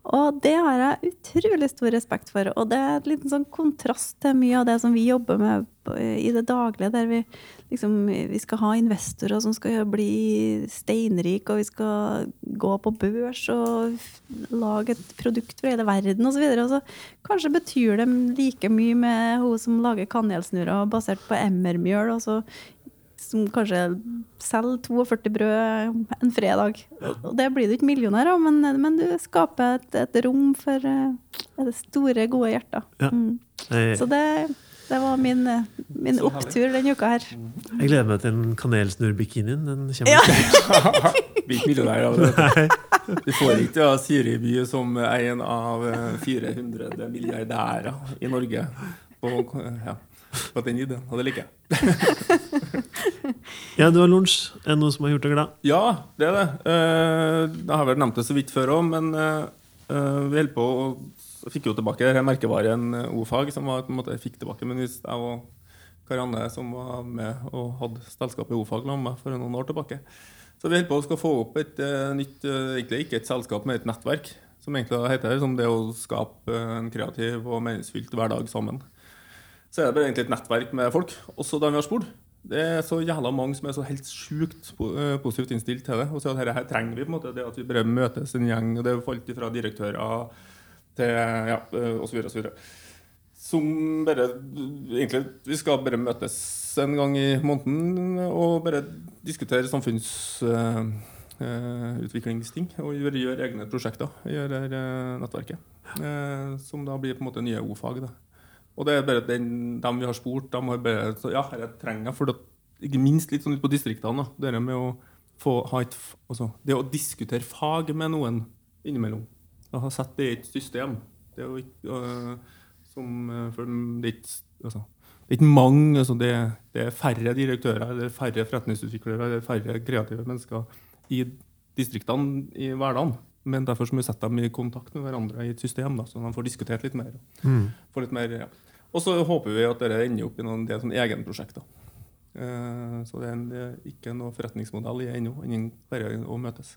Og det har jeg utrolig stor respekt for. Og det er en liten sånn kontrast til mye av det som vi jobber med i det daglige, der vi liksom vi skal ha investorer som skal bli steinrike, og vi skal gå på børs og lage et produkt for hele verden osv. Kanskje betyr det like mye med hun som lager kanelsnurrer basert på emmermjøl, og så som kanskje selger 42 brød en fredag. Og det blir du ikke millionær av, men, men du skaper et, et rom for eh, det store, gode hjerter. Ja. Mm. Så det, det var min, eh, min opptur denne uka her. jeg gleder meg til den kanelsnurrbikinien. Den kommer. Ja. [LAUGHS] Blir ikke millionær av det. Du får ikke ja, Siri By som en av eh, 400 milliardærer i Norge på, ja, på den ideen, og det liker jeg. [LAUGHS] Ja, du har lunsj. Er det noe som har gjort deg glad? Ja, det er det. Uh, Jeg har vel nevnt det så vidt før òg, men eh, eh, vi holder på så fikk jo tilbake merkevaren eh, O-fag, som var på en måte jeg fikk tilbake. Men hvis jeg og Karianne, som var med og hadde selskapet O-fag sammen med for noen år tilbake. Så vi holder på å skal få opp et uh, nytt, eh, egentlig ikke et selskap, men et nettverk. Som egentlig heter som det å skape eh, en kreativ og meningsfylt hverdag sammen. Så er det bare egentlig et nettverk med folk, også dem vi har spurt. Det er så jævla mange som er så helt sjukt eh, positivt innstilt til det. Og så at dette her trenger vi, på en måte, det at vi bare møtes en gjeng. og Det er alt fra direktører til ja, osv. så videre. Som bare Egentlig, vi skal bare møtes en gang i måneden og bare diskutere samfunnsutviklingsting. og gjøre, gjøre egne prosjekter i det eh, nettverket. Uh, som da blir på en måte nye O-fag. da. Og det er bare den, dem vi har spurt, de har bare så, Ja, dette trenger jeg. For det, ikke minst litt sånn ute på distriktene. Det med å få et altså, Det å diskutere fag med noen innimellom. Å ha satt det i et system. Det er jo ikke uh, som For det altså, det er ikke mange, altså det, det er færre direktører, det er færre forretningsutviklere, det er færre kreative mennesker i distriktene i hverdagen. Men derfor må vi sette dem i kontakt med hverandre i et system, da, så de får diskutert litt mer. Mm. Får litt mer ja. Og så håper vi at dette ender opp i noen del sånn egenprosjekter. Eh, så det er, en, det er ikke noe forretningsmodell i ennå, enn bare å møtes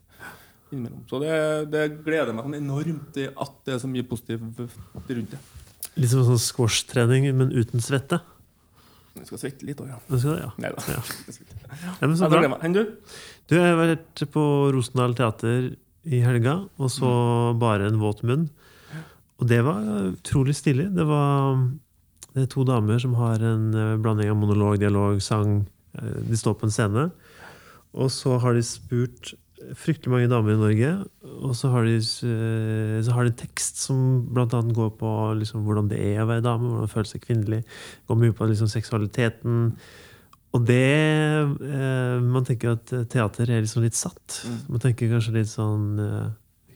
innimellom. Så det, det gleder meg sånn enormt at det er så mye positivt rundt det. Litt som sånn squash-trening, men uten svette. Du skal svette litt òg, ja. Ja. Nei da. Ja. [LAUGHS] Ja. Men så bra. Enn du? Du har vært på Rosendal teater i helga, og så bare en våt munn. Og det var utrolig stilig. Det var det er to damer som har en eh, blanding av monolog, dialog, sang. Eh, De står på en scene. Og så har de spurt fryktelig mange damer i Norge, og så har de, eh, så har de tekst som bl.a. går på liksom, hvordan det er å være dame, hvordan føle seg kvinnelig. Går mye på liksom, seksualiteten. Og det eh, Man tenker at teater er liksom litt satt. Mm. Man tenker kanskje litt sånn eh,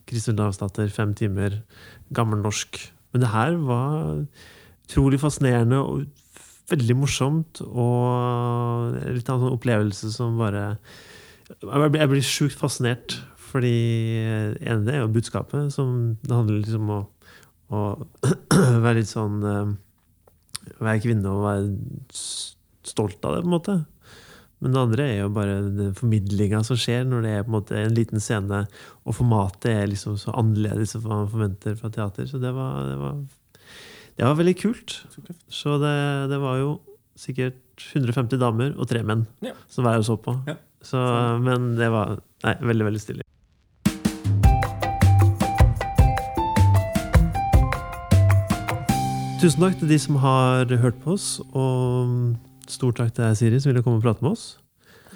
Kristel Davsdatter, fem timer, gammelnorsk. Men det her var utrolig fascinerende og veldig morsomt. Og litt av en sånn opplevelse som bare Jeg blir, sjukt fascinert. Fordi en ene det er jo budskapet, som det handler liksom om å, å [CLEARS THROAT] være litt sånn eh, Være kvinne og være stolt av det, på en måte. Men det andre er jo bare den formidlinga som skjer når det er på en måte en liten scene, og formatet er liksom så annerledes enn man forventer fra teater. Så det var, det var, det var veldig kult. Så det, det var jo sikkert 150 damer og tre menn Ja. som var og så på. Ja. Så, men det var nei, veldig, veldig stilig. Tusen takk til de som har hørt på oss, og stor takk til deg, Siri, som ville komme og prate med oss.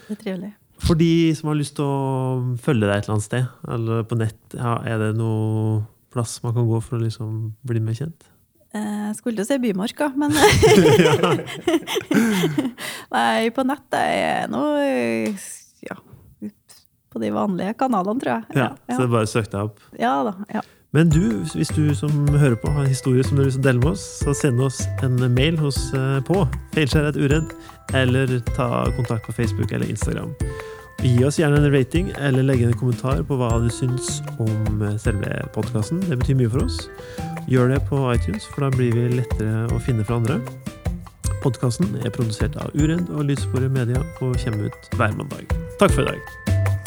Det er trivelig. For de som har lyst til å følge deg et eller annet sted, eller på nett, ja, er det noe plass man kan gå for å liksom bli mer kjent? Eh, Jeg skulle jo si Bymarka, men [LAUGHS] [LAUGHS] Nei, på nett er jeg nå ja, på de vanlige kanalene, tror jeg. Ja, Så det er bare å søke deg opp. ja da. Ja. Men du, hvis du som hører på har en historie som du å dele med oss, så send oss en mail hos, eh, på feilskjæret uredd, eller ta kontakt på Facebook eller Instagram. Gi oss gjerne en rating, eller legge en kommentar på hva du syns om selve podkasten. Det betyr mye for oss. Gjør det på iTunes, for da blir vi lettere å finne for andre. Podkasten er produsert av Uredd og Lydsporet Media og kommer ut hver mandag. Takk for i dag.